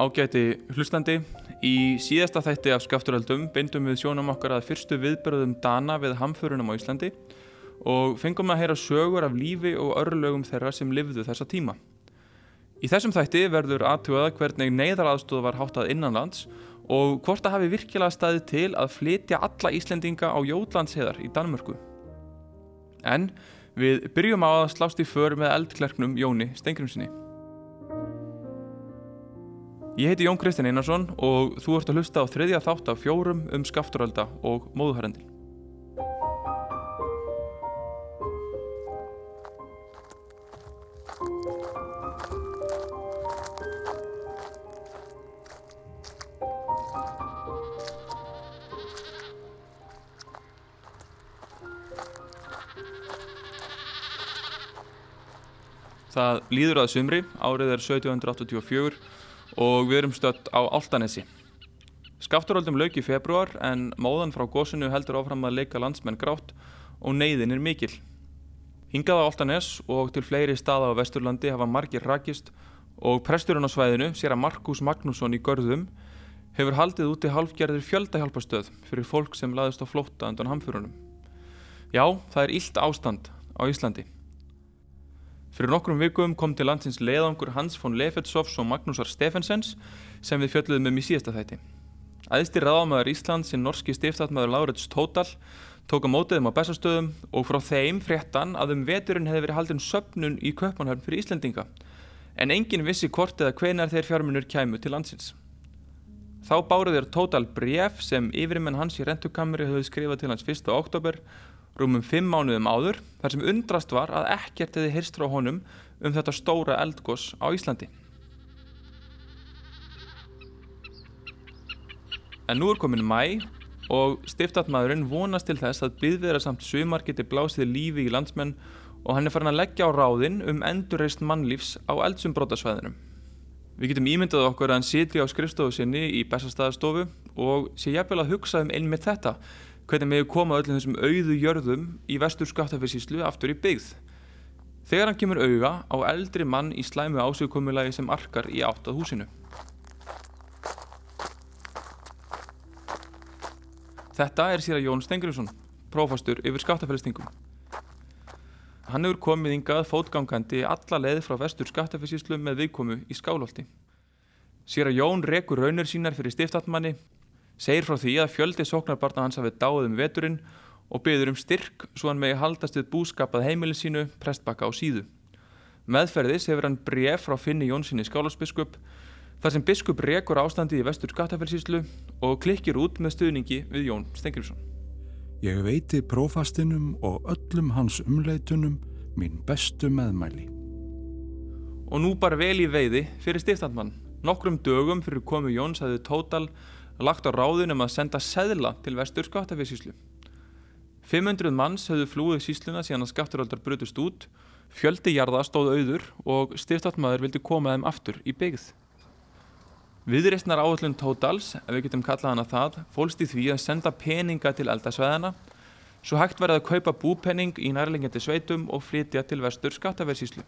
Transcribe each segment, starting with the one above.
Ágæti hlustandi, í síðasta þætti af skafturöldum beindum við sjónum okkar að fyrstu viðbörðum Dana við hamförunum á Íslandi og fengum að heyra sögur af lífi og örlögum þeirra sem livðu þessa tíma. Í þessum þætti verður aðtjóða hvernig neyðaraðstóð var háttað innanlands og hvort það hafi virkilega staðið til að flytja alla Íslendinga á Jótlandsheðar í Danmörku. En við byrjum á að slást í för með eldklerknum Jóni Stengrimsinni. Ég heiti Jón Kristinn Einarsson og þú ert að hlusta á þriðja þátt af fjórum um skafturölda og móðuharendil. Það líður að sumri, árið er 1784 og við erum stött á Áltanesi. Skafturöldum lauk í februar en móðan frá gósinu heldur áfram að leika landsmenn grátt og neyðin er mikil. Hingað á Áltanes og til fleiri staða á Vesturlandi hafa margir rakist og presturinn á svæðinu, sér að Markus Magnússon í Görðum, hefur haldið úti halvgerðir fjöldahjálpastöð fyrir fólk sem laðist á flótta undan hamfurunum. Já, það er illt ástand á Íslandi. Fyrir nokkrum vikum kom til landsins leiðangur Hans von Lefetsovs og Magnúsar Stefensens sem við fjöldluðum um í síðasta þætti. Æðstir ráðamæður Íslands í norski stiftatmæður Laurits Tótal tók á mótiðum á bestastöðum og frá þeim fréttan að um veturinn hefði verið haldin söpnun í köpmanhörn fyrir Íslandinga en engin vissi hvort eða hvenar þeir fjármunur kæmu til landsins. Þá báruð þér Tótal bref sem yfirmenn hans í rentukamri höfðu skrifað til hans 1. oktober rúmum fimm mánuðum áður þar sem undrast var að ekkert hefði hyrst frá honum um þetta stóra eldgós á Íslandi. En nú er komin mæ og stiftatmaðurinn vonast til þess að byggðverða samt sumar geti blásið lífi í landsmenn og hann er farin að leggja á ráðinn um endurreist mannlífs á eldsumbrótasvæðinum. Við getum ímyndað okkur að hann sitri á skrifstofu sinni í bestastæðastofu og sé jafnvel að hugsa um einmitt þetta hvernig með koma öllum þessum auðu jörðum í vestur skattafinsíslu aftur í byggð. Þegar hann kemur auða á eldri mann í slæmu ásökumulagi sem arkar í áttað húsinu. Þetta er síra Jón Stengriðsson, prófastur yfir skattafælistingum. Hann hefur komið yngað fótgangandi alla leið frá vestur skattafinsíslu með viðkomu í skálholti. Síra Jón rekur raunir sínar fyrir stiftatmanni segir frá því að fjöldi sóknarbarna hans hafi dáið um veturinn og byður um styrk svo hann megi haldast við búskapað heimilin sínu prestbakka á síðu. Meðferðis hefur hann bref frá Finni Jónssoni skálarsbiskup þar sem biskup rekur ástandi í vestur skattafellsíslu og klikkir út með stuðningi við Jón Stengriðsson. Ég veiti prófastinum og öllum hans umleitunum mín bestu meðmæli. Og nú bara vel í veiði fyrir stiftandmann. Nokkrum dögum fyrir komu Jóns hafði tótal lagt á ráðunum að senda seðla til vestur skattaférsíslu. 500 manns höfðu flúið sísluna síðan að skatturöldar brutust út, fjöldi jarða stóð auður og stiftatmaður vildi koma þeim aftur í byggð. Viðreistnar áhullun Tótals, ef við getum kallað hana það, fólst í því að senda peninga til eldasveðana, svo hægt verið að kaupa búpenning í nærlengjandi sveitum og flytja til vestur skattaférsíslu.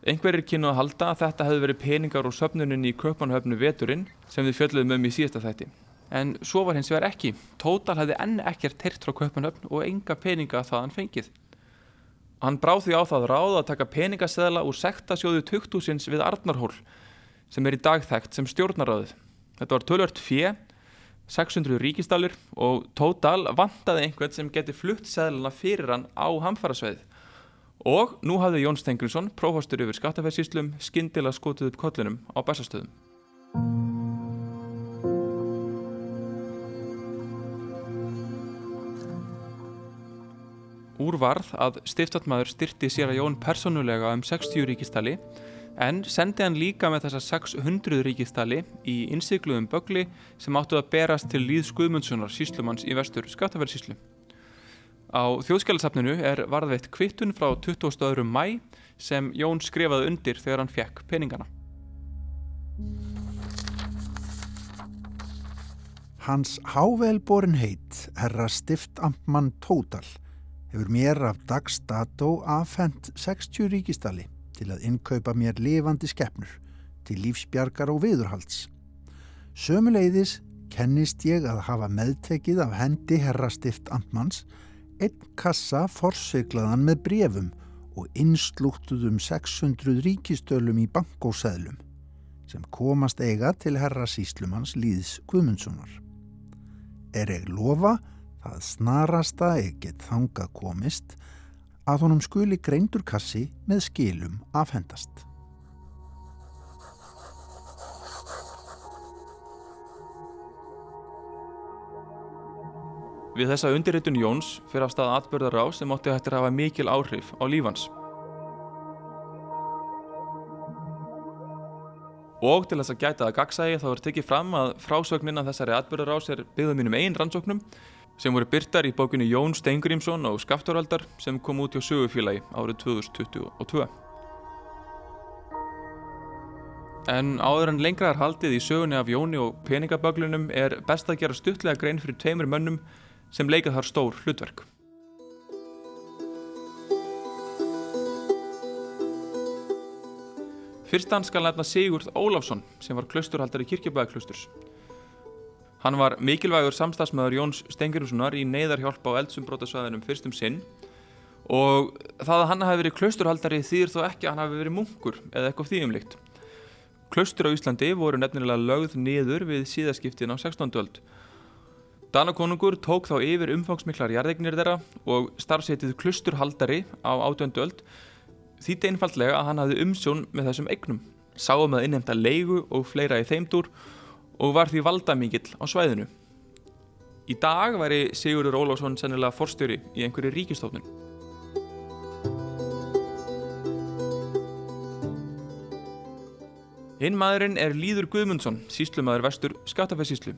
Einhverjir kynnu að halda að þetta hefði verið peningar úr söpnuninni í köpmanhöfnu veturinn sem við fjöldluðum um í síðasta þætti. En svo var hins vegar ekki. Tótal hefði enn ekkert teirt frá köpmanhöfn og enga peninga það hann fengið. Hann bráð því á það ráð að taka peningaseðla úr sektasjóðu tukthúsins við Arnarhól sem er í dagþægt sem stjórnaráðið. Þetta var tölvört fjö, 600 ríkistalir og Tótal vantaði einhvern sem geti flutt seðluna fyrir hann á hamfarasveið. Og nú hafði Jón Stengriðsson, prófastur yfir skattafæðsíslum, skindilega skotið upp kollinum á bæsastöðum. Úr varð að stiftatmaður styrti sér að Jón personulega um 60 ríkistali en sendi hann líka með þessa 600 ríkistali í innsikluðum bögli sem áttu að berast til Líð Skuðmundssonar síslumanns í vestur skattafæðsíslu. Á þjóðskjálasafninu er varðveitt kvittun frá 22. mæ sem Jón skrifaði undir þegar hann fekk peningana. Hans hávelborin heit, herra stiftamtmann Tótal, hefur mér af dagsdató afhengt 60 ríkistali til að innkaupa mér lifandi skeppnur til lífsbjargar og viðurhalds. Sömuleiðis kennist ég að hafa meðtekið af hendi herrastift Amtmanns einn kassa forsiglaðan með brefum og innslúttuðum 600 ríkistölum í bankóseðlum sem komast eiga til herra síslumanns Líðs Guðmundssonar. Er ég lofa það snarasta get þanga komist að honum skuli greindur kassi með skilum afhendast. Við þessa undirritun Jóns fyrir af stað atbörðar á sem átti hættir að hafa mikil áhrif á lífans. Og til þess að gæta að gagsægi þá er tekið fram að frásögnin af þessari atbörðar ás er byggðum mínum einn rannsóknum sem voru byrtar í bókunni Jón Steingrímsson og Skafturaldar sem kom út hjá sögufélagi árið 2022. En áður en lengra er haldið í sögunni af Jóni og peningaböglunum er best að gera stuttlega grein fyrir tveimur mönnum sem leikað þar stór hlutverk. Fyrstan skal nefna Sigurd Ólafsson sem var klausturhaldari kirkjabæðaklausturs. Hann var mikilvægur samstagsmaður Jóns Stengurinssonar í neyðarhjálp á eldsumbrótasvæðinum fyrstum sinn og það að hann hafi verið klausturhaldari þýðir þó ekki að hann hafi verið munkur eða eitthvað þýjumlikt. Klaustur á Íslandi voru nefnilega lögð niður við síðaskiptin á 16. öld Danakonungur tók þá yfir umfangsmiklar jarðegnir þeirra og starfsetið klusturhaldari á átjönduöld þýtti einfallega að hann hafði umsjón með þessum eignum, sáum að innhemta leigu og fleira í þeimdur og var því valdamíkill á svæðinu. Í dag væri Sigurður Ólásson sennilega forstjóri í einhverju ríkistofnun. Hinn maðurinn er Líður Guðmundsson, síslumadur vestur Skattafæðsíslu.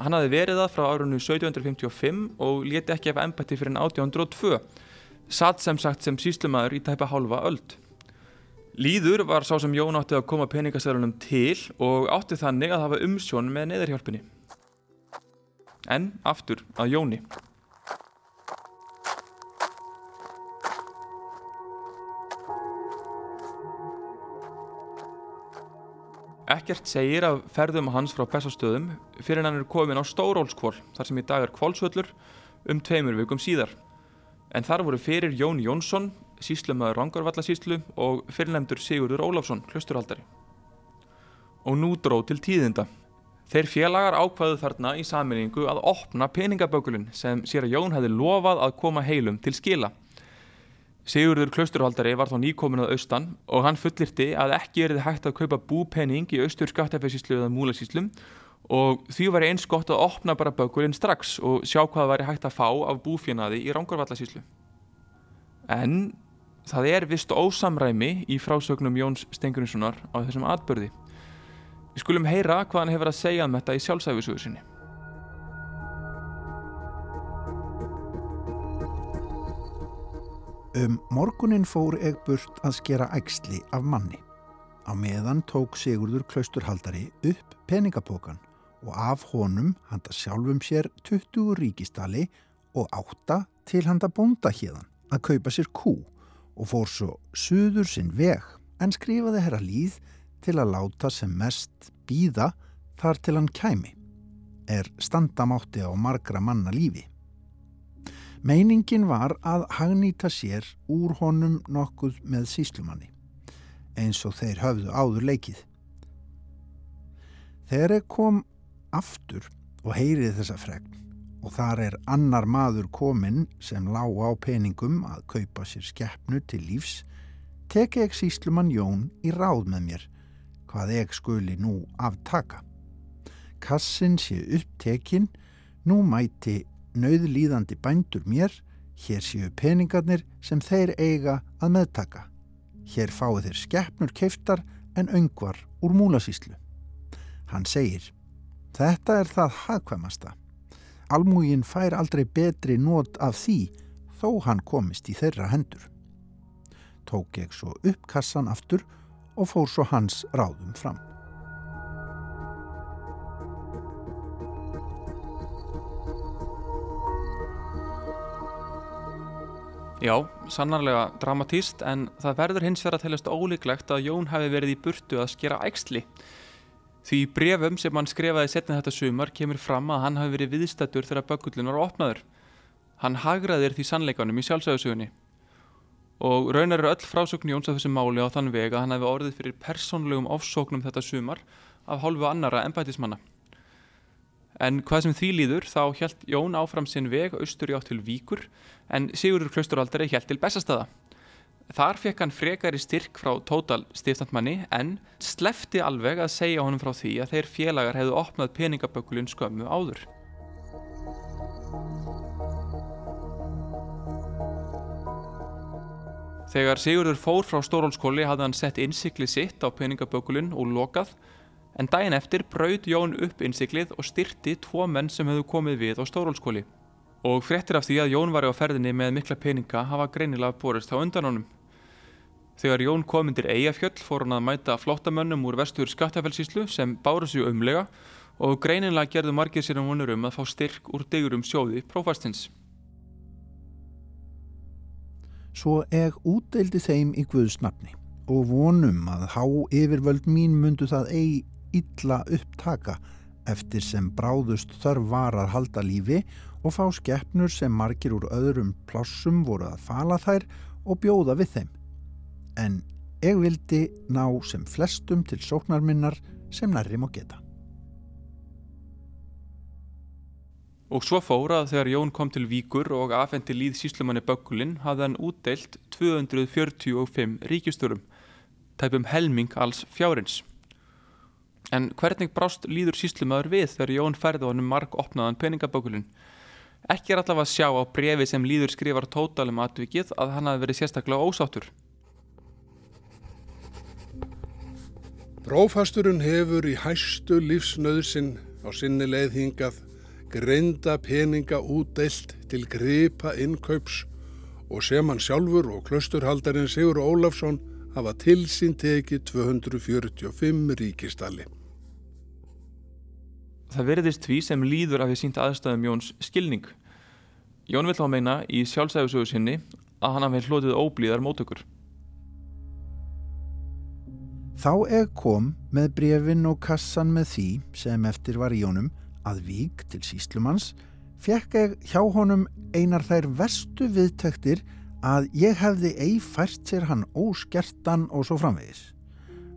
Hann hafi verið það frá árunnu 1755 og leti ekki af ennbætti fyrir 1802, satt sem sagt sem síslumæður í tæpa hálfa öld. Líður var sá sem Jón átti að koma peningastöðunum til og átti þannig að hafa umsjón með neðarhjálpunni. En aftur að Jóni. Ekkert segir af ferðum hans frá Bessastöðum fyrir hann er komin á Stórólskvól þar sem í dag er kvólsvöllur um tveimur vikum síðar. En þar voru fyrir Jón Jónsson, síslumöður Rangárvallasíslu og fyrirlemdur Sigurður Ólafsson, hlusturhaldari. Og nú dró til tíðinda. Þeir félagar ákvaðu þarna í saminningu að opna peningabökulinn sem sér að Jón hefði lofað að koma heilum til skila. Sigurður klausturhaldari var þá nýkomin að austan og hann fullirti að ekki er þið hægt að kaupa búpenning í austur skattafæsíslu eða múlasíslum og því var eins gott að opna bara bökurinn strax og sjá hvað væri hægt að fá af búfjanaði í Rángarvallasíslu. En það er vist ósamræmi í frásögnum Jóns Stengurinssonar á þessum atbyrði. Við skulum heyra hvað hann hefur að segja um þetta í sjálfsæfisugur sinni. Um morgunin fór Egburt að skera ægsli af manni. Á meðan tók Sigurður klausturhaldari upp peningapókan og af honum handa sjálfum sér 20 ríkistali og átta til handa bonda hérðan að kaupa sér kú og fór svo suður sinn veg en skrifaði herra líð til að láta sem mest býða þar til hann kæmi. Er standamátti á margra manna lífi. Meiningin var að hagnýta sér úr honum nokkuð með síslumanni, eins og þeir höfðu áður leikið. Þegar ég kom aftur og heyrið þessa fregn og þar er annar maður kominn sem lág á peningum að kaupa sér skeppnu til lífs, teki ég síslumann Jón í ráð með mér hvað ég skuli nú aftaka. Kassin sé upptekinn, nú mæti nauðlýðandi bændur mér, hér séu peningarnir sem þeir eiga að meðtaka. Hér fái þeir skeppnur keiftar en öngvar úr múlasíslu. Hann segir, þetta er það hagkvæmasta. Almúgin fær aldrei betri nót af því þó hann komist í þeirra hendur. Tók ég svo upp kassan aftur og fór svo hans ráðum fram. Já, sannarlega dramatíst en það verður hins vegar að telast ólíklegt að Jón hafi verið í burtu að skera ægsli. Því brefum sem hann skrifaði setna þetta sumar kemur fram að hann hafi verið viðstættur þegar bökullin var opnaður. Hann hagraðir því sannleikanum í sjálfsögusögunni. Og raunar eru öll frásögn Jóns af þessu máli á þann veg að hann hafi orðið fyrir persónlegum ofsóknum þetta sumar af hálfu annara ennbætismanna. En hvað sem því líður þá hjælt Jón áfram sinn veg austur í átt til Víkur en Sigurður Klausturaldari hjælt til Bessastada. Þar fekk hann frekari styrk frá tótal stiftandmanni en slefti alveg að segja honum frá því að þeir félagar hefðu opnað peningabökulun skömmu áður. Þegar Sigurður fór frá Stórólskóli hafði hann sett innsiklið sitt á peningabökulun og lokað en daginn eftir braud Jón upp innsiklið og styrti tvo menn sem hefðu komið við á Stórólskóli. Og fréttir af því að Jón var á ferðinni með mikla peninga hafa greinilega borist á undan honum. Þegar Jón kom undir Eyjafjöll fór hann að mæta flottamönnum úr vestur skattafellsíslu sem báru sig umlega og greinilega gerðu margir sér um vonur um að fá styrk úr digurum sjóði prófastins. Svo eg útdeildi þeim í Guðsnafni og vonum að há yfirvöld mín mundu það eigi illa upptaka eftir sem bráðust þörf var að halda lífi og fá skeppnur sem margir úr öðrum plássum voru að fala þær og bjóða við þeim. En ég vildi ná sem flestum til sóknarminnar sem nærrim og geta. Og svo fóra þegar Jón kom til Víkur og afhendi líð síslumanni Böggulinn hafði hann útdeilt 245 ríkjusturum, tæpum helming alls fjárins. En hvernig brást líður síslumöður við þegar Jón færði honum marg opnaðan peningaböggulinn? Ekki er allavega að sjá á brefi sem líður skrifar tótalum atvikið að hann hafi verið sérstaklega ósáttur. Brófasturinn hefur í hæstu lífsnöðsinn á sinni leiðhingað greinda peninga útdeilt til gripa innkaups og sem hann sjálfur og klausturhaldarinn Sigur Ólafsson hafa til sín tekið 245 ríkistalli. Það veriðist því sem líður af því sínt aðstæðum Jóns skilning. Jón vill á að meina í sjálfsæðusögu sinni að hann hafi hlotið óblíðar mótökur. Þá eg kom með brefin og kassan með því sem eftir var Jónum að vík til síslumanns fekk ég hjá honum einar þær verstu viðtöktir að ég hefði ei fært sér hann óskertan og svo framvegis.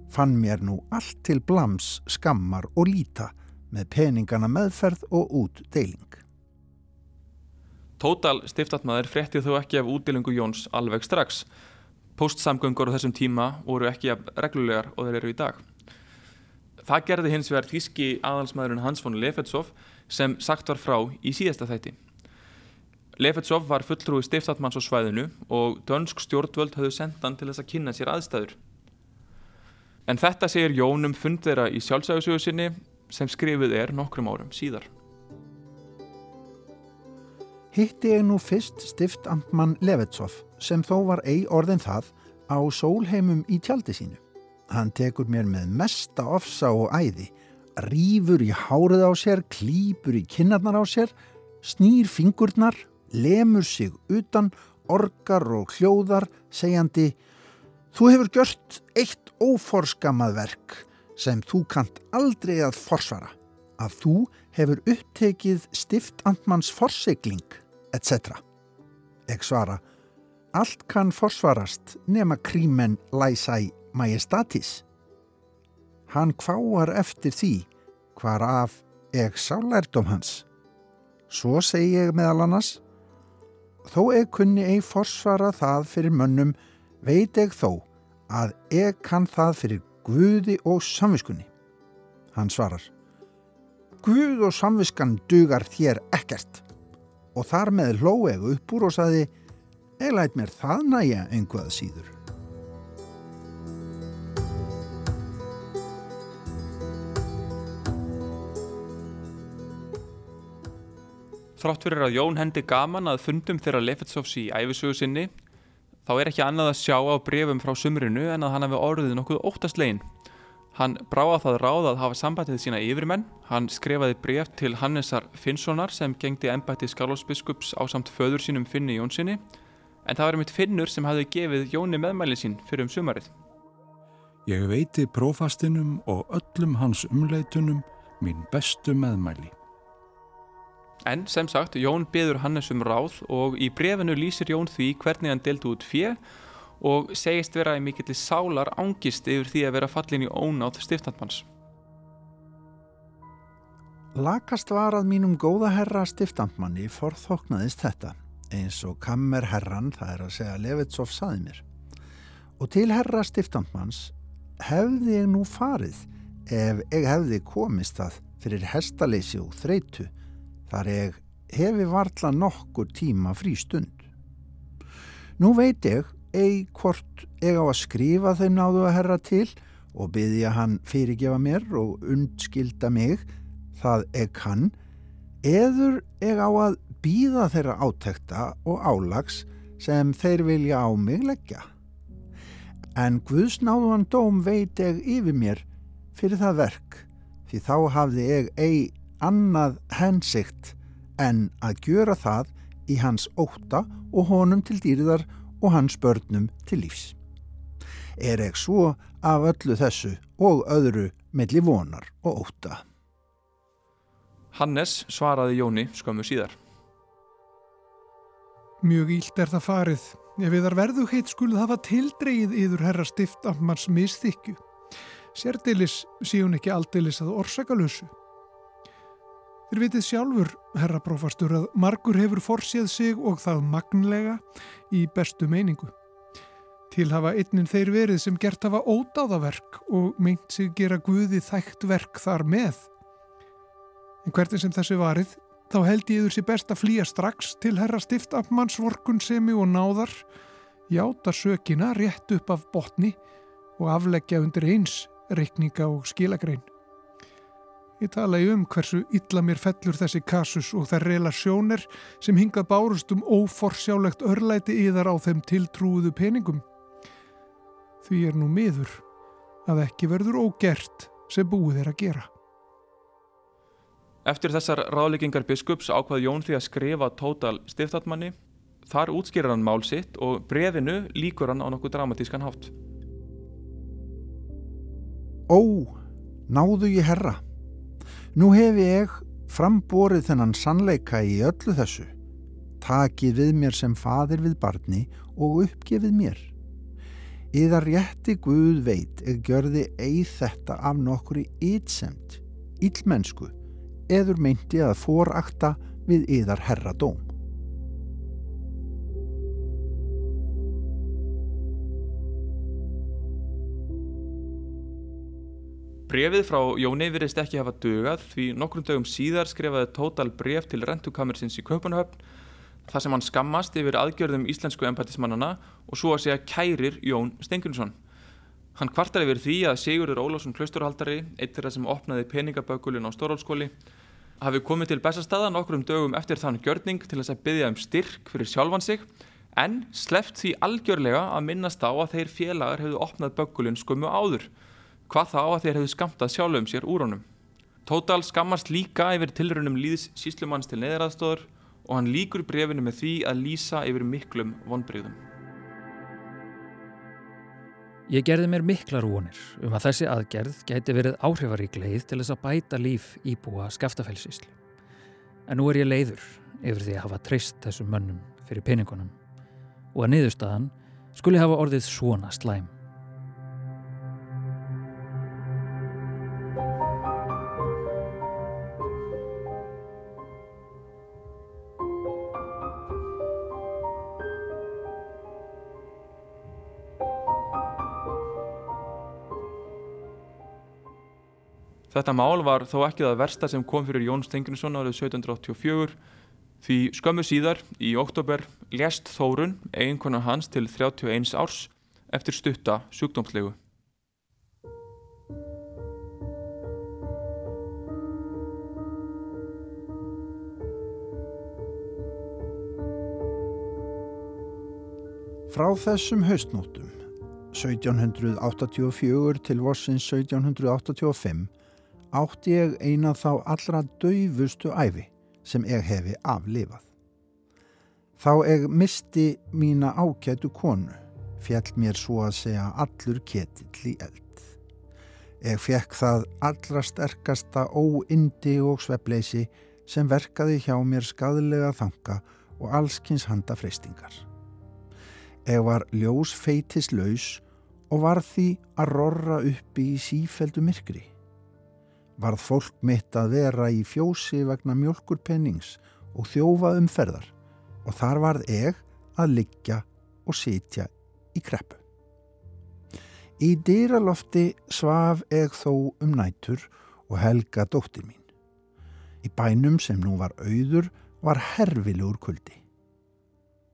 Fann mér nú allt til blams, skammar og líta með peningana meðferð og útdeiling. Tótal stiftatmaður fréttið þó ekki af útdeilingu Jóns alveg strax. Postsamgöngur á þessum tíma voru ekki reglulegar og þeir eru í dag. Það gerði hins vegar þíski aðalsmaðurinn Hans von Lefetsov sem sagt var frá í síðasta þætti. Lefetsov var fulltrúi stiftatmanns á svæðinu og dönsk stjórnvöld höfðu sendan til þess að kynna sér aðstæður. En þetta segir Jónum fund þeirra í sjálfsægusögu sinni sem skrifið er nokkrum árum síðar. Hitti ég nú fyrst stiftamtmann Levetsov sem þó var ei orðin það á sólheimum í tjaldi sínu. Hann tekur mér með mesta ofsa og æði, rýfur í hárið á sér, klýpur í kinnarnar á sér, snýr fingurnar, lemur sig utan, orgar og hljóðar, segjandi Þú hefur gjört eitt óforskamað verk sem þú kant aldrei að forsvara, að þú hefur upptekið stiftandmanns forsigling, etc. Ek svara, allt kann forsvarast nema krímen læsæ majestatis. Hann kváar eftir því hvar af eg sá lærdom hans. Svo segi ég meðal annars, þó eg kunni ei forsvara það fyrir mönnum, veit eg þó að eg kann það fyrir Guði og samviskunni. Hann svarar, Guð og samviskan dugar þér ekkert og þar með hló eg upp úr og saði, ég læt mér það næja einhvað síður. Þrátt fyrir að Jón hendi gaman að fundum þeirra Lefetsovs í æfisögu sinni þá er ekki annað að sjá á brefum frá sumrinu en að hann hafi orðið nokkuð óttastlegin. Hann bráða það ráð að hafa sambandið sína yfirmenn, hann skrifaði bref til Hannesar Finnssonar sem gengdi ennbætti Skarlósbiskups á samt föður sínum Finni Jónssoni en það var einmitt Finnur sem hafði gefið Jóni meðmæli sín fyrir um sumarið. Ég veiti prófastinum og öllum hans umleitunum mín bestu meðmæli. En sem sagt, Jón byður Hannes um ráð og í brefinu lýsir Jón því hvernig hann deldi út fjö og segist vera í mikillir sálar ángist yfir því að vera fallin í ónáð stiftandmanns. Lakast var að mínum góða herra stiftandmanni forþoknaðist þetta eins og kammer herran, það er að segja Levitsov saði mér. Og til herra stiftandmanns hefði ég nú farið ef ég hefði komist það fyrir hestaleysi og þreitu þar ég hefi varla nokkur tíma frí stund. Nú veit ég eig hvort ég á að skrifa þeim náðu að herra til og byggja hann fyrirgefa mér og undskilda mig það ég kann eður ég á að býða þeirra átekta og álags sem þeir vilja á mig leggja. En Guðsnáðan dóm veit ég yfir mér fyrir það verk því þá hafði ég eigi annað hensikt en að gjöra það í hans óta og honum til dýrðar og hans börnum til lífs. Er ég svo af öllu þessu og öðru melli vonar og óta. Hannes svaraði Jóni skömmu síðar. Mjög ílt er það farið. Ef viðar verðugheit skuluð hafa tildreið yður herra stift af manns misþykju. Sérdilis sé hún ekki aldilis að orsakalösu. Þér vitið sjálfur, herra prófastur, að margur hefur forséð sig og það magnlega í bestu meiningu. Til hafa einnin þeir verið sem gert hafa ódáðaverk og meint sig gera Guði þægt verk þar með. En hvernig sem þessu varið, þá held ég yfir sér best að flýja strax til herra stiftafmanns vorkunsemi og náðar, játa sökina rétt upp af botni og afleggja undir eins reikninga og skilagrein. Ég tala í um hversu illa mér fellur þessi kasus og þær relasjónir sem hingað bárust um óforsjálegt örlæti yðar á þeim tiltrúðu peningum. Því er nú miður að ekki verður ógert sem búið er að gera. Eftir þessar ráðleggingar biskups ákvað Jón því að skrifa tótal stiftatmanni. Þar útskýrar hann mál sitt og brefinu líkur hann á nokkuð dramatískan hátt. Ó, náðu ég herra. Nú hef ég framborið þennan sannleika í öllu þessu. Takið við mér sem fadir við barni og uppgefið mér. Íða rétti Guð veit ég gjörði eið þetta af nokkur í ytsemt, íllmennsku eður meinti að forakta við yðar herra Brefið frá Jóni virðist ekki hafa dugað því nokkrum dögum síðar skrifaði Tótal bref til rentukamersins í Kaupanahöfn þar sem hann skammast yfir aðgjörðum íslensku empatismannana og svo að segja kærir Jón Stengunsson. Hann kvartar yfir því að Sigurður Ólásson klausturhaldari, eitt þeirra sem opnaði peningabökulun á Stórólskóli, hafi komið til bestastaða nokkrum dögum eftir þann gjörning til þess að byggja um styrk fyrir sjálfan sig en sleft því algjörlega að minnast á að þeir félagar hefðu opnað bökulun skömmu áður, hvað þá að þeir hefðu skamtað sjálfum sér úr honum. Tótal skammast líka yfir tilrunum líðs síslumanns til neðraðstóður og hann líkur brefinu með því að lýsa yfir miklum vonbreyðum. Ég gerði mér miklar vonir um að þessi aðgerð gæti verið áhrifarík leið til þess að bæta líf íbúa skaftafelsíslu. En nú er ég leiður yfir því að hafa treyst þessum mönnum fyrir peningunum og að niðurstaðan skuli hafa orðið svona slæm. Þetta mál var þó ekki það versta sem kom fyrir Jón Stengunsson árið 1784 því skömmu síðar í oktober lést Þórun, eiginkona hans til 31 árs eftir stutta sjúkdómslegu. Frá þessum haustnótum 1784 til vossins 1785 átti ég eina þá allra daufustu æfi sem ég hefi aflifað. Þá eg misti mína ágætu konu, fjall mér svo að segja allur ketill í eld. Eg fekk það allra sterkasta óindi og svepleysi sem verkaði hjá mér skadlega þanga og allskins handa freystingar. Eg var ljós feitis laus og var því að rorra uppi í sífeldu myrkri. Varð fólk mitt að vera í fjósi vegna mjölkurpennings og þjófa umferðar og þar varð eg að liggja og sitja í kreppu. Í dýralofti svaf eg þó um nætur og helga dóttir mín. Í bænum sem nú var auður var herfilegur kuldi.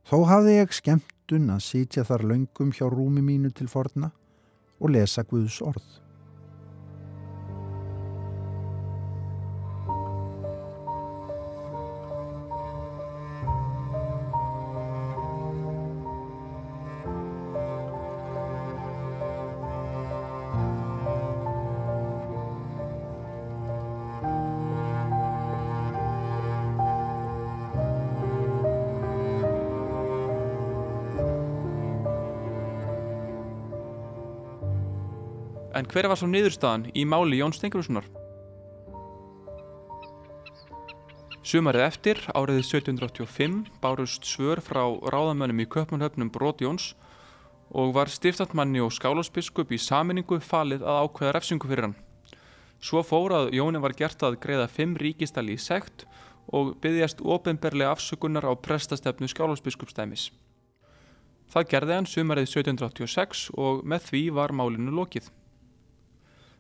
Þó hafði ég skemmtun að sitja þar löngum hjá rúmi mínu til forna og lesa Guðs orð. Hver var svo niðurstaðan í máli Jón Stengurussonar? Sumarið eftir, árið 1785, bárust svör frá ráðamönnum í Köpmannhöfnum Brót Jóns og var stiftatmanni og skálarsbiskup í saminningu falið að ákveða refsingu fyrir hann. Svo fór að Jóni var gert að greiða fimm ríkistali í sekt og byggjast ofinberlega afsökunar á prestastefnu skálarsbiskupstæmis. Það gerði hann sumarið 1786 og með því var málinu lokið.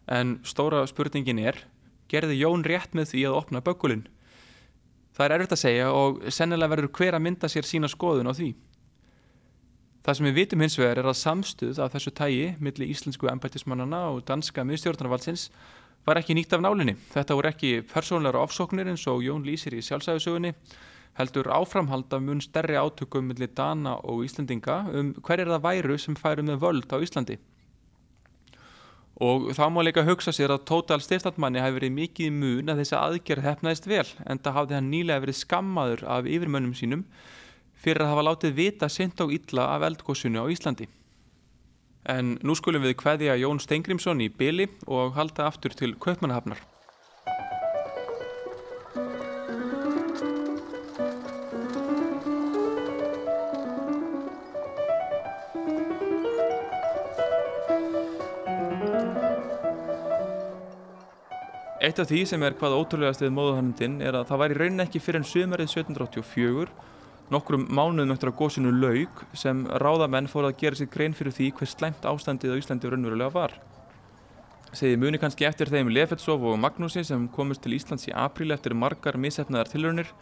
En stóra spurningin er, gerði Jón rétt með því að opna bökulinn? Það er erfitt að segja og sennilega verður hver að mynda sér sína skoðun á því. Það sem við vitum hins vegar er að samstuð af þessu tægi millir íslensku embættismannana og danska miðstjórnarvalsins var ekki nýtt af nálinni. Þetta voru ekki persónleira ofsóknir eins og Jón lýsir í sjálfsæðusögunni, heldur áframhald af mun stærri átökum millir Dana og Íslandinga um hver er það væru sem færu með völd á Íslandi. Og þá má líka hugsa sér að Tótal stiftatmanni hafi verið mikið mun að þessi aðgerð hefnaðist vel en það hafði hann nýlega verið skammaður af yfirmönnum sínum fyrir að hafa látið vita sent og illa af eldgóðsunu á Íslandi. En nú skulum við hveðja Jón Steingrímsson í byli og halda aftur til Kaupmannahafnar. Eitt af því sem er hvað ótrúlegast við móðuhannundin er að það væri raunin ekki fyrir en sömarið 1784, nokkrum mánuðum eftir að góðsunu laug sem ráðamenn fór að gera sér grein fyrir því hvers slæmt ástandið á Íslandi raunverulega var. Segði muni kannski eftir þeim Lefetsov og Magnúsi sem komist til Íslands í apríli eftir margar missefnaðar tilraunir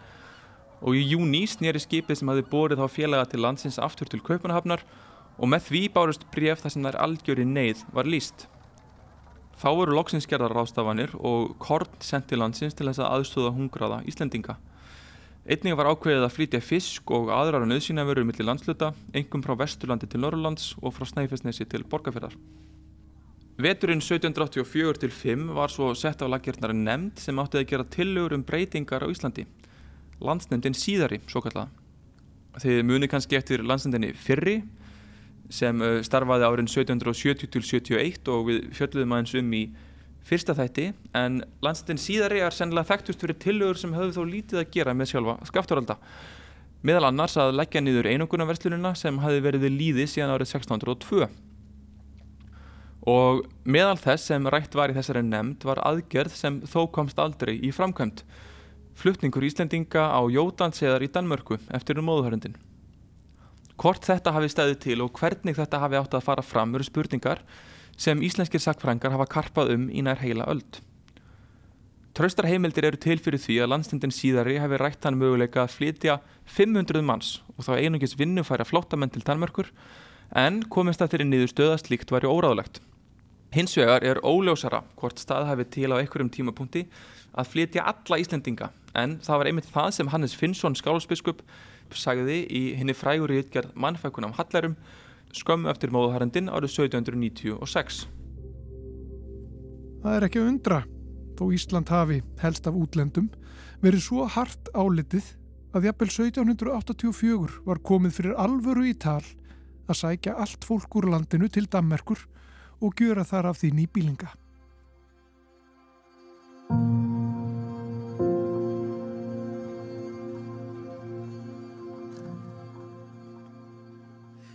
og í júni snýri skipið sem hafi borið þá félaga til landsins aftur til Kaupanahafnar og með því bárust bref þar sem þær algjöri neyð var líst. Þá voru loksins gerðar rástafanir og Korn sendi landsins til þess að aðstóða hungraða Íslendinga. Einnig var ákveðið að flytja fisk og aðrar að nöðsynavöru millir landsluta, engum frá Vesturlandi til Norrlands og frá Snæfellsnesi til Borgarfjörðar. Veturinn 1784 til 5 var svo sett af lagjörnari nefnd sem áttið að gera tillögur um breytingar á Íslandi. Landsnefndin síðari, svo kallaða. Þið muni kannski eftir landsnefndinni fyrri, sem starfaði árin 1770 til 71 og við fjöldluðum aðeins um í fyrsta þætti. En landstættin síðari er sennilega þekktust fyrir tillögur sem höfðu þó lítið að gera með sjálfa skafturalda meðal annars að leggja niður einungunarverslunina sem hafi verið líði síðan árið 1602 og meðal þess sem rætt var í þessari nefnd var aðgerð sem þó komst aldrei í framkvæmt flutningur Íslendinga á Jódanseðar í Danmörku eftir um móðuhörundin Hvort þetta hafi stæðið til og hvernig þetta hafi átt að fara fram eru spurningar sem íslenskir sakfrængar hafa karpað um í nær heila öld. Traustar heimildir eru til fyrir því að landstendin síðari hefði rætt hann möguleika að flytja 500 manns og þá einungis vinnufæra flottamenn til Danmörkur en komist að þeirri niður stöðast líkt væri óráðlegt. Hins vegar er óljósara hvort stað hafi til á einhverjum tímapunkti að flytja alla Íslendinga en það var einmitt það sem Hannes Finnsson skálsbiskup sagði í henni frægur ítgerð mannfækunum Hallarum skömmu eftir móðuharendin árið 1796. Það er ekki að undra þó Ísland hafi helst af útlendum verið svo hart álitið að jafnvel 1784 var komið fyrir alvöru í tal að sækja allt fólk úr landinu til Dammerkur og gjöra þar af því nýbílinga.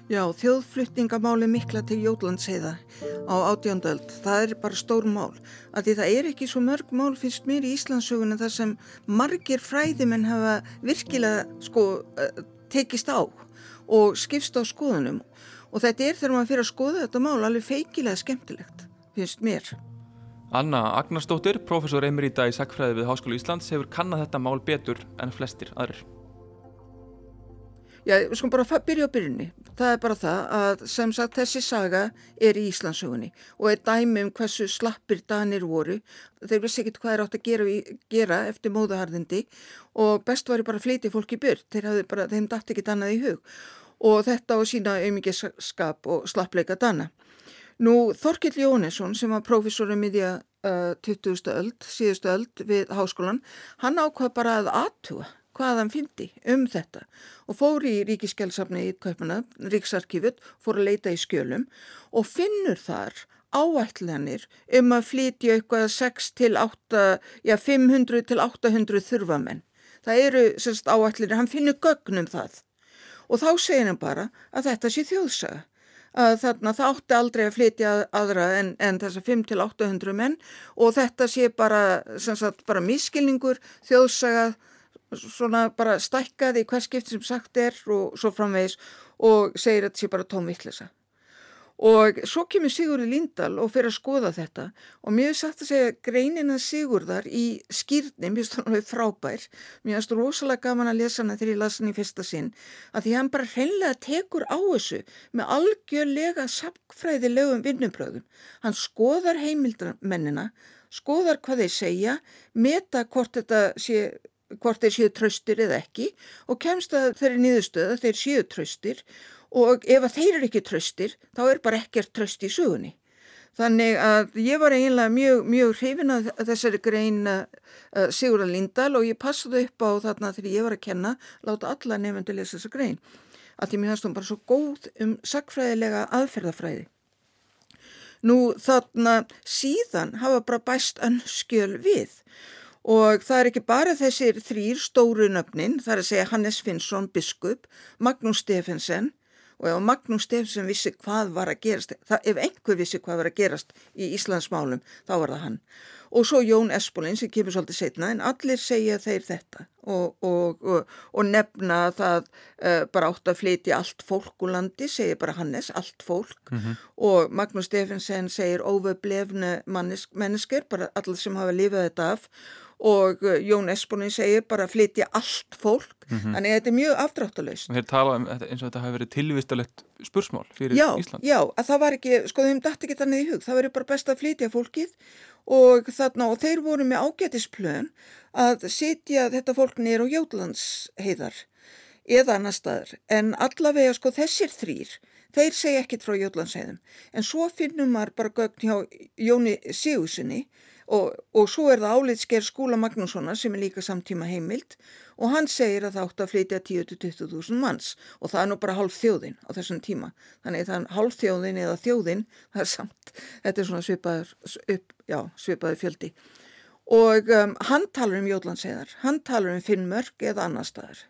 Já, þjóðflutningamáli mikla til Jólandsheiða á átjándöld, það er bara stór mál. Að því það er ekki svo mörg mál finnst mér í Íslandsugunum þar sem margir fræðimenn hafa virkilega sko eh, tekist á og skipst á skoðunum. Og þetta er þegar maður fyrir að skoða þetta mál alveg feikilega skemmtilegt, finnst mér. Anna Agnarsdóttir, professor emerita í Sackfræði við Háskólu Íslands, hefur kannad þetta mál betur en flestir aðrir. Já, við skulum bara byrja á byrjunni. Það er bara það að sem sagt þessi saga er í Íslandsögunni og er dæmi um hversu slappir danir voru. Þeir vissi ekkert hvað er átt að gera, gera eftir móðuharðindi og best var bara að fleiti fólki burt. Þeir bara, þeim dætti ekki dannað í hug og þetta á sína auðmyggiskap og slappleika dana. Nú Þorkill Jónesson sem var prófessorum í því að uh, 20. öld, síðustu öld við háskólan, hann ákvað bara að aðtuga hvað hann fyndi um þetta og fór í ríkiskjálfsafni í Kaupana, Ríksarkífut, fór að leita í skjölum og finnur þar áætlanir um að flytja eitthvað 6 til 8, já 500 til 800 þurfamenn. Það eru sérst áætlanir, hann finnur gögnum það og þá segir hann bara að þetta sé þjóðsaga. Að þarna það átti aldrei að flytja aðra en, en þessa 5-800 menn og þetta sé bara, sagt, bara miskilningur, þjóðsaga, svona bara stækkað í hvers skipt sem sagt er og svo framvegis og segir að þetta sé bara tómvittlisa. Og svo kemur Sigurður Lindahl og fyrir að skoða þetta og mér hefði sagt að segja greinina Sigurðar í skýrni, mér finnst það frábær, mér finnst það rosalega gaman að lesa hana þegar ég las hana í fyrsta sinn, að því hann bara hreinlega tekur á þessu með algjörlega samkfræðilegum vinnubröðum. Hann skoðar heimildarmennina, skoðar hvað þeir segja, meta hvort þetta sé hvort þeir séu tröstir eða ekki og kemst að þeirri niðurstöða þeir séu tröstir og ef að þeir eru ekki tröstir þá er bara ekkert tröst í sugunni. Þannig að ég var eiginlega mjög, mjög hrifin að þessari grein uh, Sigurðar Lindahl og ég passaði upp á þarna þegar ég var að kenna, láta alla nefndu lesa þessa grein. Að því mér finnst hún bara svo góð um sagfræðilega aðferðafræði. Nú þarna síðan hafa bara bæst önnskjöl við Og það er ekki bara þessir þrýr stóru nöfnin, það er að segja Hannes Finnsson, biskup, Magnús Stefensen og ef Magnús Stefensen vissi hvað var að gerast, það, ef einhver vissi hvað var að gerast í Íslandsmálum, þá var það hann. Og svo Jón Espolín sem kemur svolítið setna en allir segja þeir þetta og, og, og, og nefna það uh, bara átt að flytja allt fólk úr landi, segir bara Hannes, allt fólk mm -hmm. og Magnús Stefensen segir óveblefnu mennesker, bara allir sem hafa lifað þetta af og uh, Jón Esponin segir bara að flytja allt fólk, mm -hmm. þannig að þetta er mjög afdráttalöst. Og þeir tala um eins og þetta hafi verið tilvistalegt spursmál fyrir já, Ísland. Já, að það var ekki, sko þeim dætti ekki þannig í hug, það verið bara best að flytja fólkið og þarna og þeir voru með ágætisplön að sitja þetta fólk nýra á Jótlandsheiðar eða annar staðar en allavega sko þessir þrýr þeir segja ekkit frá Jótlandsheiðum en svo finnum maður bara gögn hjá Jóni Sigurssoni Og, og svo er það álitsker skúla Magnússonar sem er líka samtíma heimild og hann segir að það átt að flytja 10-20.000 manns og það er nú bara hálf þjóðin á þessum tíma. Þannig er hálf þjóðin eða þjóðin, það er samt, þetta er svona svipaður, upp, já, svipaður fjöldi. Og um, hann talar um Jólandsheðar, hann talar um Finnmörk eða annar staðar.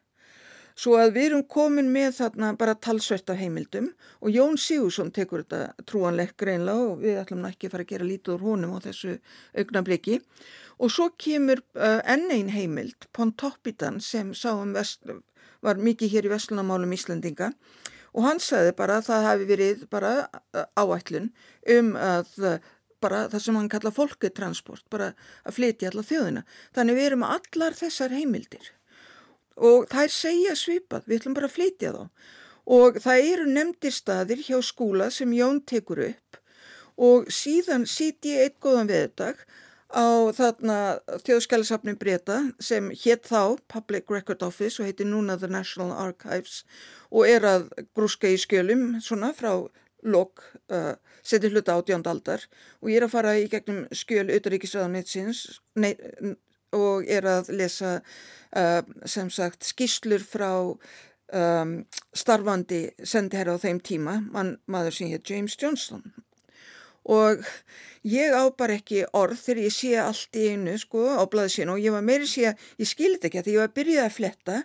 Svo að við erum komin með þarna bara talsvert af heimildum og Jón Sigursson tekur þetta trúanleik greinlega og við ætlum ekki að fara að gera lítið úr honum á þessu augnabliki. Og svo kemur uh, enn einn heimild, Pontoppidan sem sáum var mikið hér í Vestlunamálum Íslandinga og hann sagði bara að það hafi verið bara uh, áætlun um að bara það sem hann kalla folketransport, bara að flytja alla þjóðina. Þannig við erum allar þessar heimildir og þær segja svipað, við ætlum bara að flytja þá. Og það eru nefndir staðir hjá skúla sem Jón tekur upp. Og síðan sýt ég eitt góðan veðdag á þarna þjóðskjálasafnin breyta sem hétt þá Public Record Office og heiti núna The National Archives og er að grúska í skjölum svona frá lok uh, seti hluta átjándaldar og ég er að fara í gegnum skjöl Uttaríkisraðanitsins, nei, og er að lesa uh, sem sagt skýslur frá um, starfandi sendiherra á þeim tíma, mann, maður sem hér James Johnston og ég á bara ekki orð þegar ég sé allt í einu sko á blaði sín og ég var meiri sé að ég skilit ekki að því ég var byrjuð að fletta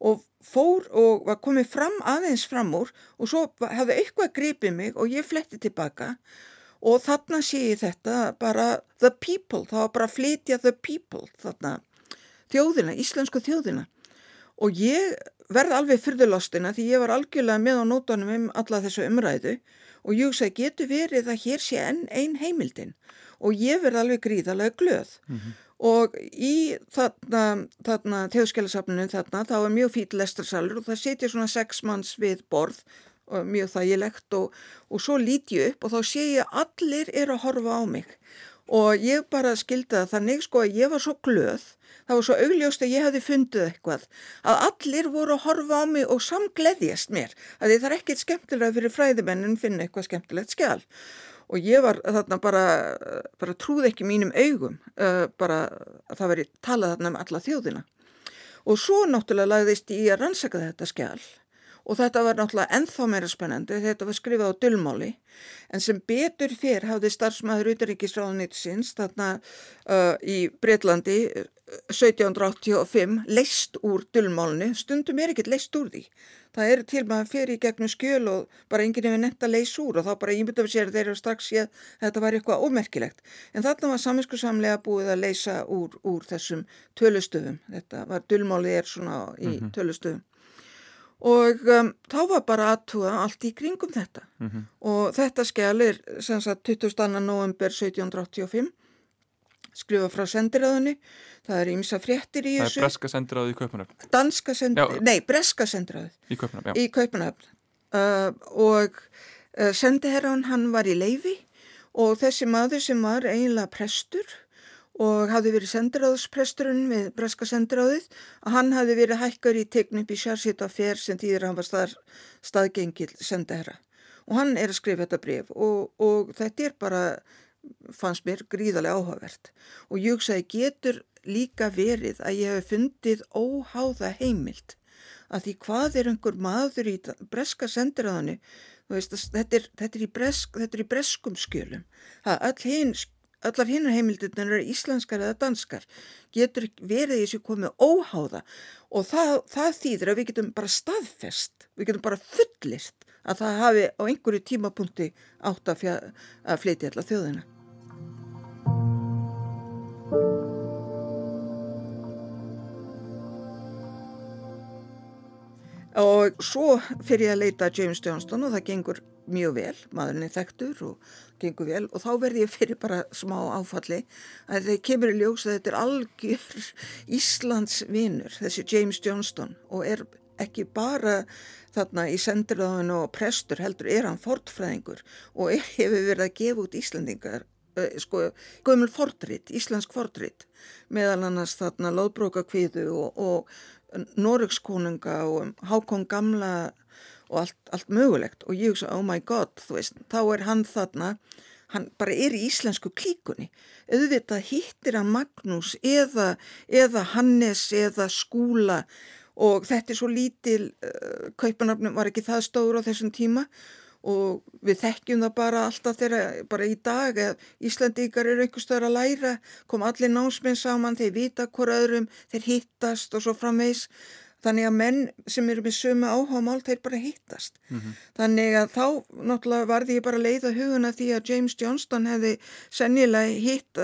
og fór og var komið fram aðeins fram úr og svo hafði eitthvað gripið mig og ég fletti tilbaka og þarna sé ég þetta bara the people, það var bara að flytja the people þarna þjóðina, íslensku þjóðina. Og ég verði alveg fyrðulostina því ég var algjörlega með á nótunum um alla þessu umræðu og ég sagði getur verið að hér sé enn einn heimildin? Og ég verði alveg gríðalega glöð. Mm -hmm. og í þarna, þarna þjóðskjálasafninu þarna þá er mjög fýll lestarsalur og það setja svona sex manns við borð og mjög þægilegt og, og svo líti ég upp og þá sé ég að allir eru að horfa á mig. Og ég bara skildi það þannig sko að ég var svo glöð það var svo augljóst að ég hefði fundið eitthvað að allir voru að horfa á mig og samgleðjast mér að það er ekkert skemmtilega fyrir fræðimennin finna eitthvað skemmtilegt skjál og ég var þarna bara, bara trúð ekki mínum augum uh, bara að það veri talað þarna um alla þjóðina. Og svo náttúrulega lagðist ég að rannsaka þetta skjál og þetta var náttúrulega enþá meira spennandi þetta var skrifað á dölmáli en sem betur fyrr hafði starfsmæður Uteríkisráðunitsins þarna uh, í Breitlandi 1785 leist úr dölmálinu stundum er ekkert leist úr því. Það er til maður fyrir í gegnum skjöl og bara enginn hefur nefnt að leys úr og þá bara ímyndaðu sér þeir eru strax séð að þetta var eitthvað ómerkilegt. En þarna var saminskusamlega búið að leysa úr, úr þessum tölustöfum. Þetta var dölmálið er svona í -hmm. tölustöfum og um, þá var bara aðtúa allt í kringum þetta. Mm -hmm. og þetta skjál er sem sagt 22. november 1785 skrifa frá sendiráðunni. Það er ímsa fréttir í þessu Það er breska sendiráði í Kaupanöfn Danska sendiráði, nei breska sendiráði Í Kaupanöfn, Í Kaupanöfn uh, og uh, sendiherran hann var í leifi og þessi maður sem var eiginlega prestur og hafði verið sendiráðspresturinn við breska sendiráðið að hann hafði verið hækkar í tegn upp í sjársýta fer sem þýðir hann var stað, staðgengil sendiherra. Og hann er að skrifa þetta bref og, og þetta er bara fannst mér gríðarlega áhugavert. Og ég hugsaði getur líka verið að ég hef fundið óháða heimild? Að því hvað er einhver maður í breska sendiráðinu? Þetta er, þetta, er bresk, þetta er í breskum skjölum. Það all hinn allar hinnar heimildirnar eru íslenskar eða danskar, getur verið þessu komið óháða og það, það þýðir að við getum bara staðfest, við getum bara fullist að það hafi á einhverju tímapunkti átt að, að fleiti allar þjóðina. Og svo fyrir ég að leita James Johnston og það gengur mjög vel, maðurinn er þekktur og gengur vel og þá verði ég fyrir bara smá áfalli. Að þeir kemur í ljós að þetta er algjör Íslands vinnur, þessi James Johnston og er ekki bara þarna í sendirðaðinu og prestur heldur er hann fortfræðingur og er, hefur verið að gefa út Íslandingar sko, gömul fortritt, Íslandsk fortritt meðal annars þarna loðbrókakviðu og, og Norökskonunga og Hákon Gamla og allt, allt mögulegt. Og ég hugsa oh my god þú veist þá er hann þarna hann bara er í íslensku klíkunni. Auðvitað hittir hann Magnús eða, eða Hannes eða Skúla og þetta er svo lítil uh, kaupanarfnum var ekki það stóru á þessum tíma og við þekkjum það bara alltaf þegar bara í dag Íslandíkar eru einhver stöður að læra kom allir námsmenn saman, þeir vita hver öðrum þeir hittast og svo framvegs þannig að menn sem eru með sömu áhámál þeir bara hittast mm -hmm. þannig að þá náttúrulega varði ég bara að leiða huguna því að James Johnston hefði sennilega hitt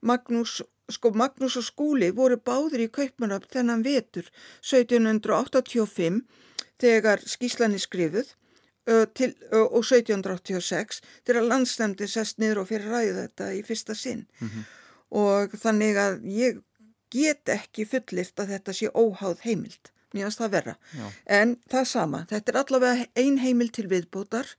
Magnús sko Magnús og Skúli voru báðir í Kaupmannab þennan vetur 1785 þegar skíslanir skrifuð til, og 1786 til að landstemdi sest niður og fyrir ræðu þetta í fyrsta sinn mm -hmm. og þannig að ég get ekki fullirt að þetta sé óháð heimild, mér finnst það vera Já. en það sama, þetta er allavega ein heimild til viðbótar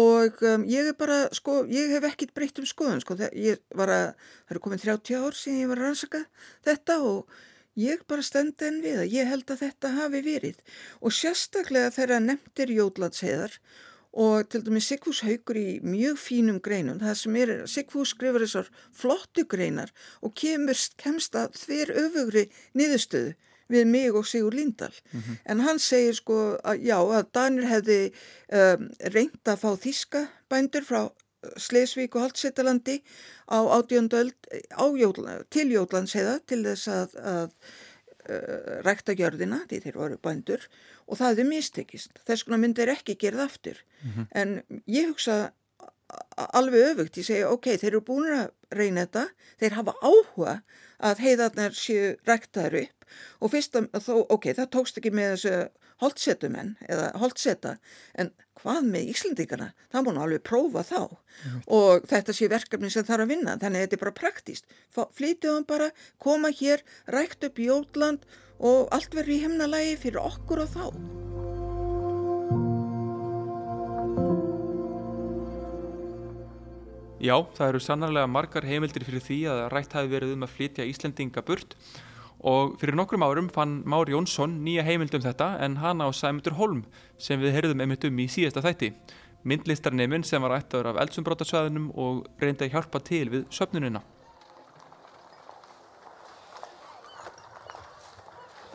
og um, ég er bara sko, ég hef ekkit breytt um skoðun sko, ég var að, það eru komin 30 ár síðan ég var að rannsaka þetta og Ég bara stend enn við að ég held að þetta hafi verið. Og sérstaklega þegar nefndir Jódlandsheiðar og til dæmis Sigfús haugur í mjög fínum greinum það sem er, Sigfús skrifur þessar flottu greinar og kemur kemst að þver öfugri niðurstöðu við mig og Sigur Lindahl mm -hmm. en hann segir sko að já að Danir hefði um, reynd að fá þíska bændur frá Sleisvík og Holtsettalandi á átjóndöld til Jótlands heiða til þess að, að uh, rækta gjörðina því þeir voru bændur og það hefði mistekist. Þess konar myndi er ekki gerð aftur. Mm -hmm. En ég hugsa alveg öfugt. Ég segja ok, þeir eru búin að reyna þetta. Þeir hafa áhuga að heiðarnar séu ræktaður upp og fyrst þó, ok, það tókst ekki með þessu holdsetumenn eða holdseta en hvað með Íslandíkana? Það múin alveg prófa þá mm. og þetta sé verkefni sem þarf að vinna þannig að þetta er bara praktíst. Flytjuðum bara, koma hér, rækt upp Jótland og allt verður í himnalagi fyrir okkur og þá. Já, það eru sannarlega margar heimildir fyrir því að rætt hafi verið um að flytja Íslendinga burt og fyrir nokkrum árum fann Már Jónsson nýja heimildum þetta en hana á Sæmundur Holm sem við heyrðum einmitt um í síðasta þætti. Myndlistarneimin sem var ættaður af eldsumbrótarsvæðinum og reyndi að hjálpa til við söpnunina.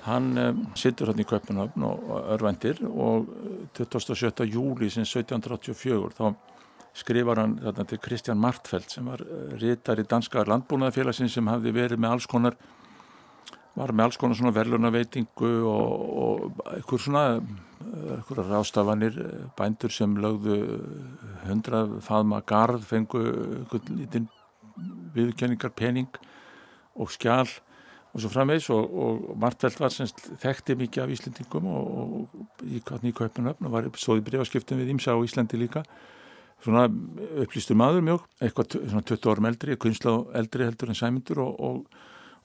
Hann um, sittur hann í Kaupanöfn og örvendir og 27. Eh, júli sin 1784 þá skrifar hann þarna til Kristján Martfeldt sem var eh, rítar í Danska landbúnaðafélagsin sem hafði verið með alls konar var með alls konar svona verðlunaveitingu og, og einhver svona einhverja rástafanir bændur sem lögðu hundrað faðma garð fengu einhvern lítinn viðkenningar pening og skjál og svo framvegs og, og Martveld var semst þekkti mikið af Íslendingum og, og í í Kaupanöfn og var stóði bregaskiptum við Ímsa á Íslandi líka svona upplýstur maður mjög eitthvað svona 20 árum eldri, kunnsla eldri heldur en Sæmundur og,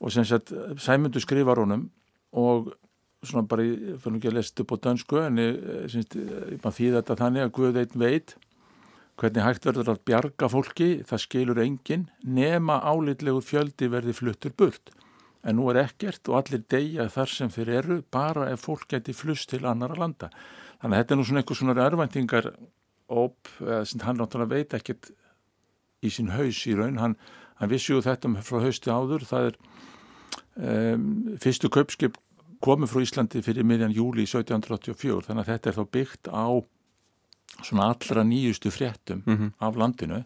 og sem sagt Sæmundur skrifar honum og svona bara, ég fann ekki að lesta upp á dansku en ég, ég maður þýða þetta þannig að Guð einn veit hvernig hægt verður að bjarga fólki, það skilur engin nema álitlegur fjöldi verði fluttur burt en nú er ekkert og allir deyja þar sem þeir eru bara ef fólk geti flust til annara landa. Þannig að þetta er nú svona eitthvað svona ervæntingar sem hann náttúrulega veit ekkert í sín haus í raun, hann, hann vissi ju þetta frá hausti áður, það er um, fyrstu kaupskip komið frá Íslandi fyrir miðjan júli 1784, þannig að þetta er þá byggt á svona allra nýjustu fréttum mm -hmm. af landinu.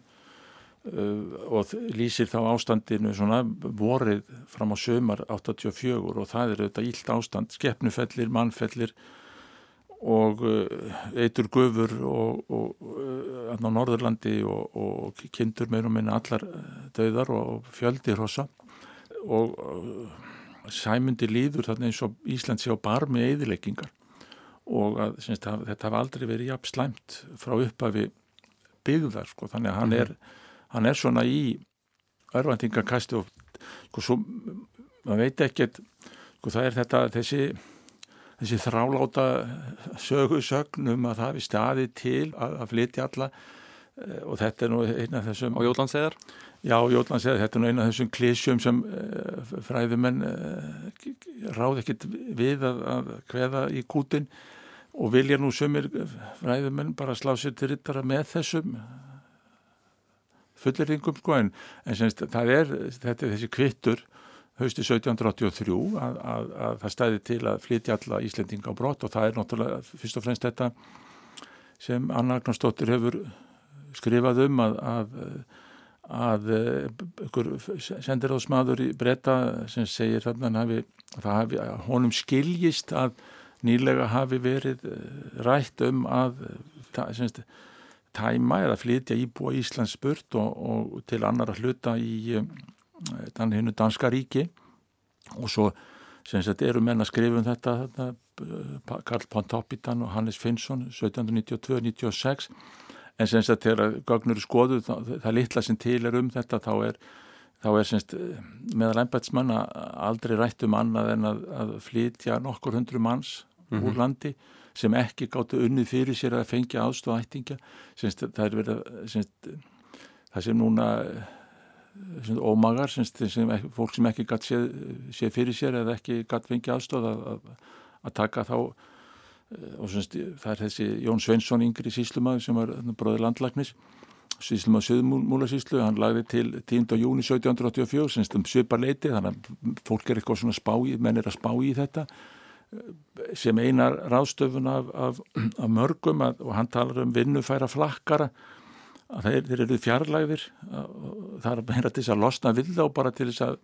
Uh, og lýsir þá ástandinu svona vorið fram á sömar 84 og það er auðvitað ílt ástand, skeppnufellir, mannfellir og uh, eitur gufur og, og uh, á Norðurlandi og, og kindur meir og minna allar döðar og fjöldi hrossa og sæmundi líður þarna eins og Ísland sé á barmi eðileggingar og að, syns, þetta hafa aldrei verið jafn slæmt frá upphafi byggðar sko, þannig að hann mm -hmm. er hann er svona í örvendingakasti og sko svo, maður veit ekkert sko það er þetta þessi þessi þráláta sögusögnum að það hefði staði til að, að flytja alla eh, og þetta er nú eina af þessum á Jólandsseðar? Já, Jólandsseðar, þetta er nú eina af þessum klísjum sem uh, fræðumenn uh, ráð ekkert við að, að hveða í kútin og vilja nú sömur fræðumenn bara slá sér til rittara með þessum fullirringum sko en, en semst, það er þetta, þessi kvittur hausti 1783 að, að, að það stæði til að flytja alla Íslendinga á brott og það er náttúrulega fyrst og fremst þetta sem Anna Agnarsdóttir hefur skrifað um að að, að sendir á smaður í breyta sem segir þarna hafi, hafi, honum skiljist að nýlega hafi verið rætt um að semst tæma eða flytja íbúa Íslands burt og, og til annar að hluta í hennu Danska ríki. Og svo sagt eru menn að skrifa um þetta, þetta Karl Pontoppidan og Hannes Finnsson 1792-96 en sem sagt þegar gagnur skoðu það, það litla sem til er um þetta þá er, þá er semst meðal ennbætsmanna aldrei rætt um annað en að, að flytja nokkur hundru manns mm -hmm. úr landi sem ekki gáttu unnið fyrir sér að fengja aðstofa ættinga það er verið að það sem núna ómagar, sem, sem fólk sem ekki gætt séð, séð fyrir sér eða ekki gætt fengið aðstof að, að, að taka þá og semst, það er þessi Jón Svensson yngri síslumæður sem var bróður landlagnis síslumæður Suðmúlasíslu hann lagði til 10. júni 1784 semst um svipar leiti þannig að fólk er eitthvað svona spái, menn er að spá í þetta sem einar ráðstöfun af, af, af mörgum að, og hann talar um vinnufæra flakkara að þeir, þeir eru fjarlægðir það er meira til þess að losna við þá bara til þess að,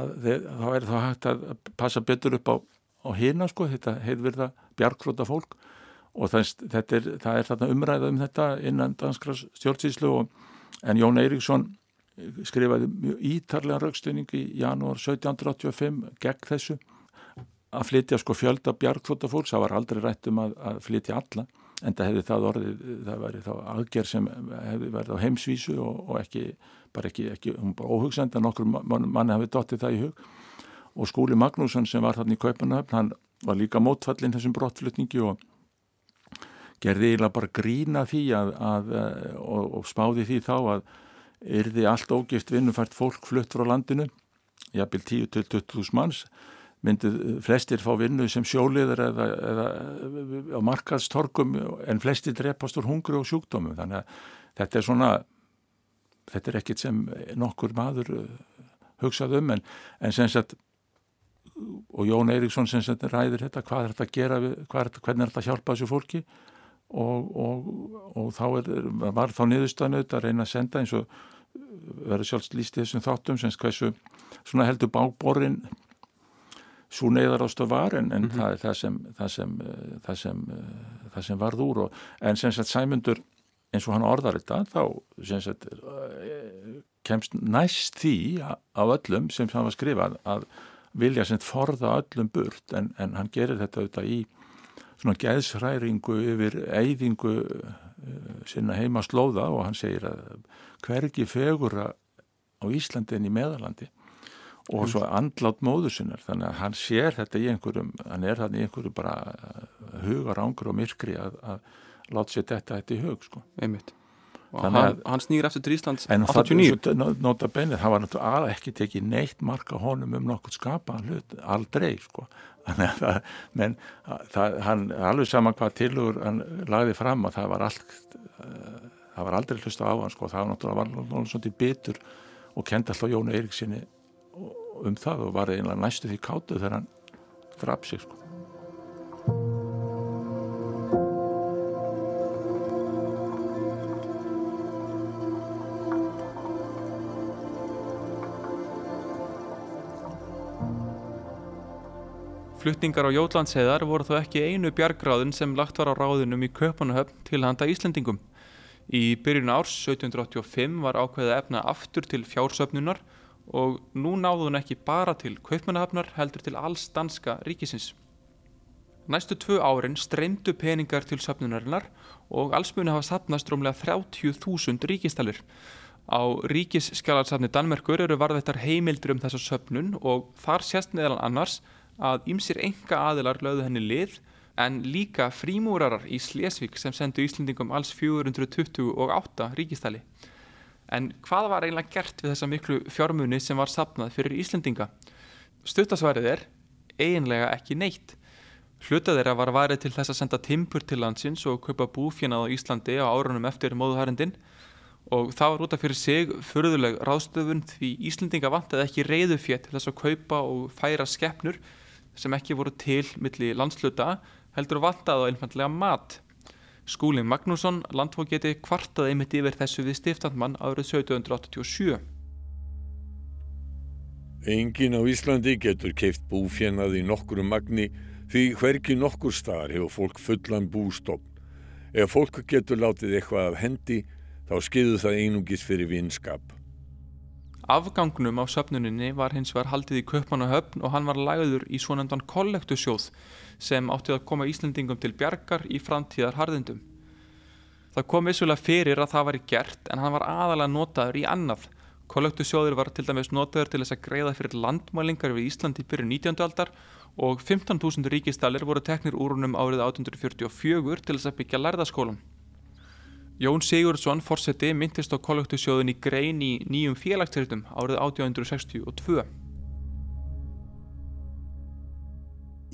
að þeir, þá er það hægt að passa betur upp á, á hina sko, þetta heitverða bjargflóta fólk. Og það er, það er þarna umræða um þetta innan danskra stjórnsýslu en Jón Eiríksson skrifaði ítarlega raukstunning í janúar 1785 gegn þessu að flytja sko fjölda bjargflóta fólks, það var aldrei rætt um að, að flytja alla en það hefði það orðið, það væri þá aðgerð sem hefði verið á heimsvísu og, og ekki, bara ekki, ekki um óhugsend að nokkur mann, manni hefði dottið það í hug. Og skúli Magnússon sem var hann í Kaupanöfn, hann var líka mótfallin þessum brottflutningi og gerði eiginlega bara grína því að, að, og, og spáði því þá að yrði allt ógift vinnufært fólk flutt frá landinu, jafnvel 10-20.000 manns myndið flestir fá vinnu sem sjóliður eða, eða á markaðstorkum en flestir drepast úr hungri og sjúkdómum. Þannig að þetta er svona þetta er ekkit sem nokkur maður uh, hugsað um en, en sem sagt og Jón Eiríksson sem sagt ræðir þetta hvað er þetta að gera, er, hvernig er þetta að hjálpa þessu fólki? Og, og, og þá er, var þá niðurstaðnöð að reyna að senda eins og verður sjálfs líst í þessum þáttum sem hversu svona heldur báborinn svo neyðarástu var en, en mm -hmm. það er það sem það sem, eh, það sem, eh, það sem varð úr og, en sem sagt Sæmundur eins og hann orðar þetta þá sem sagt eh, kemst næst því á öllum sem hann var skrifað að vilja sem forða öllum burt en, en hann gerir þetta auðvitað í svona geðsræringu yfir eyðingu sinna heima slóða og hann segir að hvergi fegura á Íslandi en í meðalandi og svo andlátt móður sinnar þannig að hann sér þetta í einhverjum hann er hann í einhverju bara uh, hugar ángur og myrkri að, að láta sér þetta þetta í hug sko. einmitt. Og hann, hann snýr eftir til Íslands 89 nota bennið, það var náttúrulega ekki tekið neitt marka honum um nokkur skapaðan hlut aldrei sko. Þannig að menn, það, hann alveg saman hvað tilugur hann lagði fram að það var allt uh, það var aldrei hlusta á hann sko, það var náttúrulega var náttúrulega svona bitur og kendi alltaf Jónu Eiríksinni um það og var einlega næstu því kátu þegar hann draf sig sko. Flutningar á Jótlandseðar voru þó ekki einu bjargráðin sem lagt var á ráðinum í Köpunahöfn til handa Íslandingum. Í byrjun árs 1785 var ákveðið efna aftur til fjársöfnunar og nú náðu hún ekki bara til kaupmannahafnar heldur til alls danska ríkisins. Næstu tvö árin streymdu peningar til söpnunarinnar og alls muni hafa sapnast rómlega 30.000 ríkistalir. Á ríkisskjálarsafni Danmerkur eru varðvettar heimildur um þessa söpnun og þar sést meðal annars að ýmsir enga aðilar lögðu henni lið en líka frímúrarar í Slesvík sem sendu Íslendingum alls 428 ríkistali. En hvað var eiginlega gert við þessa miklu fjármunni sem var sapnað fyrir Íslendinga? Stuttasværið er eiginlega ekki neitt. Hlutað þeirra var værið til þess að senda timpur til landsins og kaupa búfjönað á Íslandi á árunum eftir móðuhærendin og það var út af fyrir sig förðuleg ráðstöfun því Íslendinga vantaði ekki reyðufjett til þess að kaupa og færa skeppnur sem ekki voru til milli landsluta heldur vantaði á einfallega mat. Skúli Magnússon landfóketi kvartaði einmitt yfir þessu við stiftandmann árið 1787. Engin á Íslandi getur keift búfjennað í nokkuru magni því hverki nokkur staðar hefur fólk fullan bústofn. Ef fólk getur látið eitthvað af hendi þá skeiðu það einungis fyrir vinskap. Afgangnum á söpnuninni var hins vegar haldið í Köpmannahöfn og hann var lagður í svonendan kollektusjóð sem áttið að koma Íslandingum til bjargar í framtíðar harðindum. Það kom vissulega fyrir að það var í gert en hann var aðalega notaður í annað. Kollektusjóður var til dæmis notaður til þess að greiða fyrir landmælingar við Íslandi byrju 19. aldar og 15.000 ríkistalir voru teknir úrunum árið 1844 til þess að byggja lærðaskólan. Jón Sigurdsson fórseti myndist á kollektusjóðun í grein í nýjum félagstyrtum árið 1862.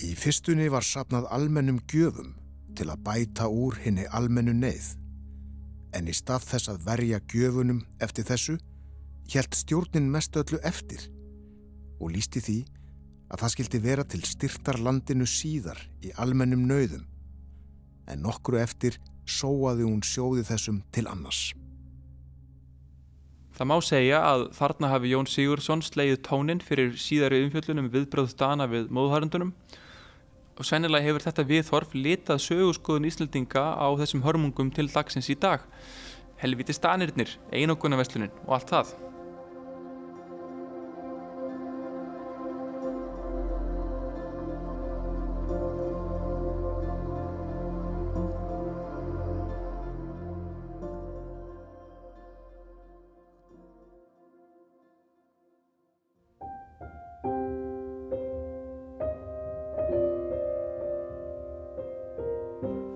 Í fyrstunni var sapnað almennum gjöfum til að bæta úr henni almennu neyð. En í stað þess að verja gjöfunum eftir þessu, hjælt stjórnin mest öllu eftir og lísti því að það skildi vera til styrtar landinu síðar í almennum nöyðum. En nokkru eftir sóaði hún sjóði þessum til annars. Það má segja að þarna hafi Jón Sigursson sleið tónin fyrir síðari umfjöllunum viðbröð dana við móðhærundunum og sennilega hefur þetta viðhorf litað sögurskoðun Íslandinga á þessum hörmungum til dagsins í dag. Helviti stanirnir, einogunarveslunin og allt það.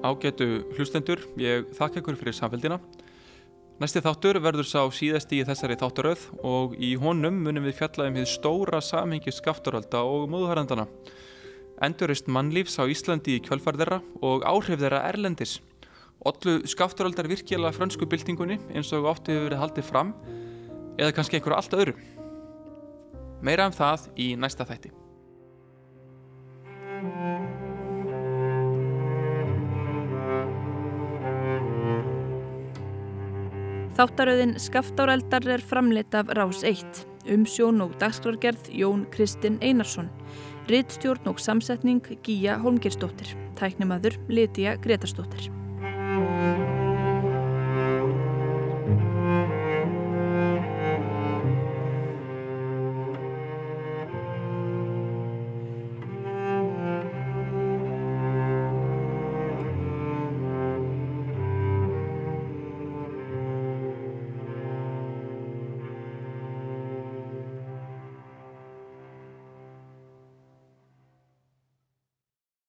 Ágætu hlustendur, ég þakka ykkur fyrir samfélgina. Næsti þáttur verður sá síðast í þessari þátturöð og í honum munum við fjalla um því stóra samhengi skafturölda og móðuharandana. Endurist mannlífs á Íslandi í kjölfarðera og áhrif þeirra erlendis. Ollu skafturöldar virkilega frönsku byltingunni eins og ofti hefur verið haldið fram eða kannski einhverju allt öðru. Meira um það í næsta þætti. Þáttaröðin Skaftáreldar er framleitt af Rás 1, umsjón og dagskrargerð Jón Kristinn Einarsson, rittstjórn og samsetning Gíja Holmgirsdóttir, tæknimaður Lítiða Gretarsdóttir.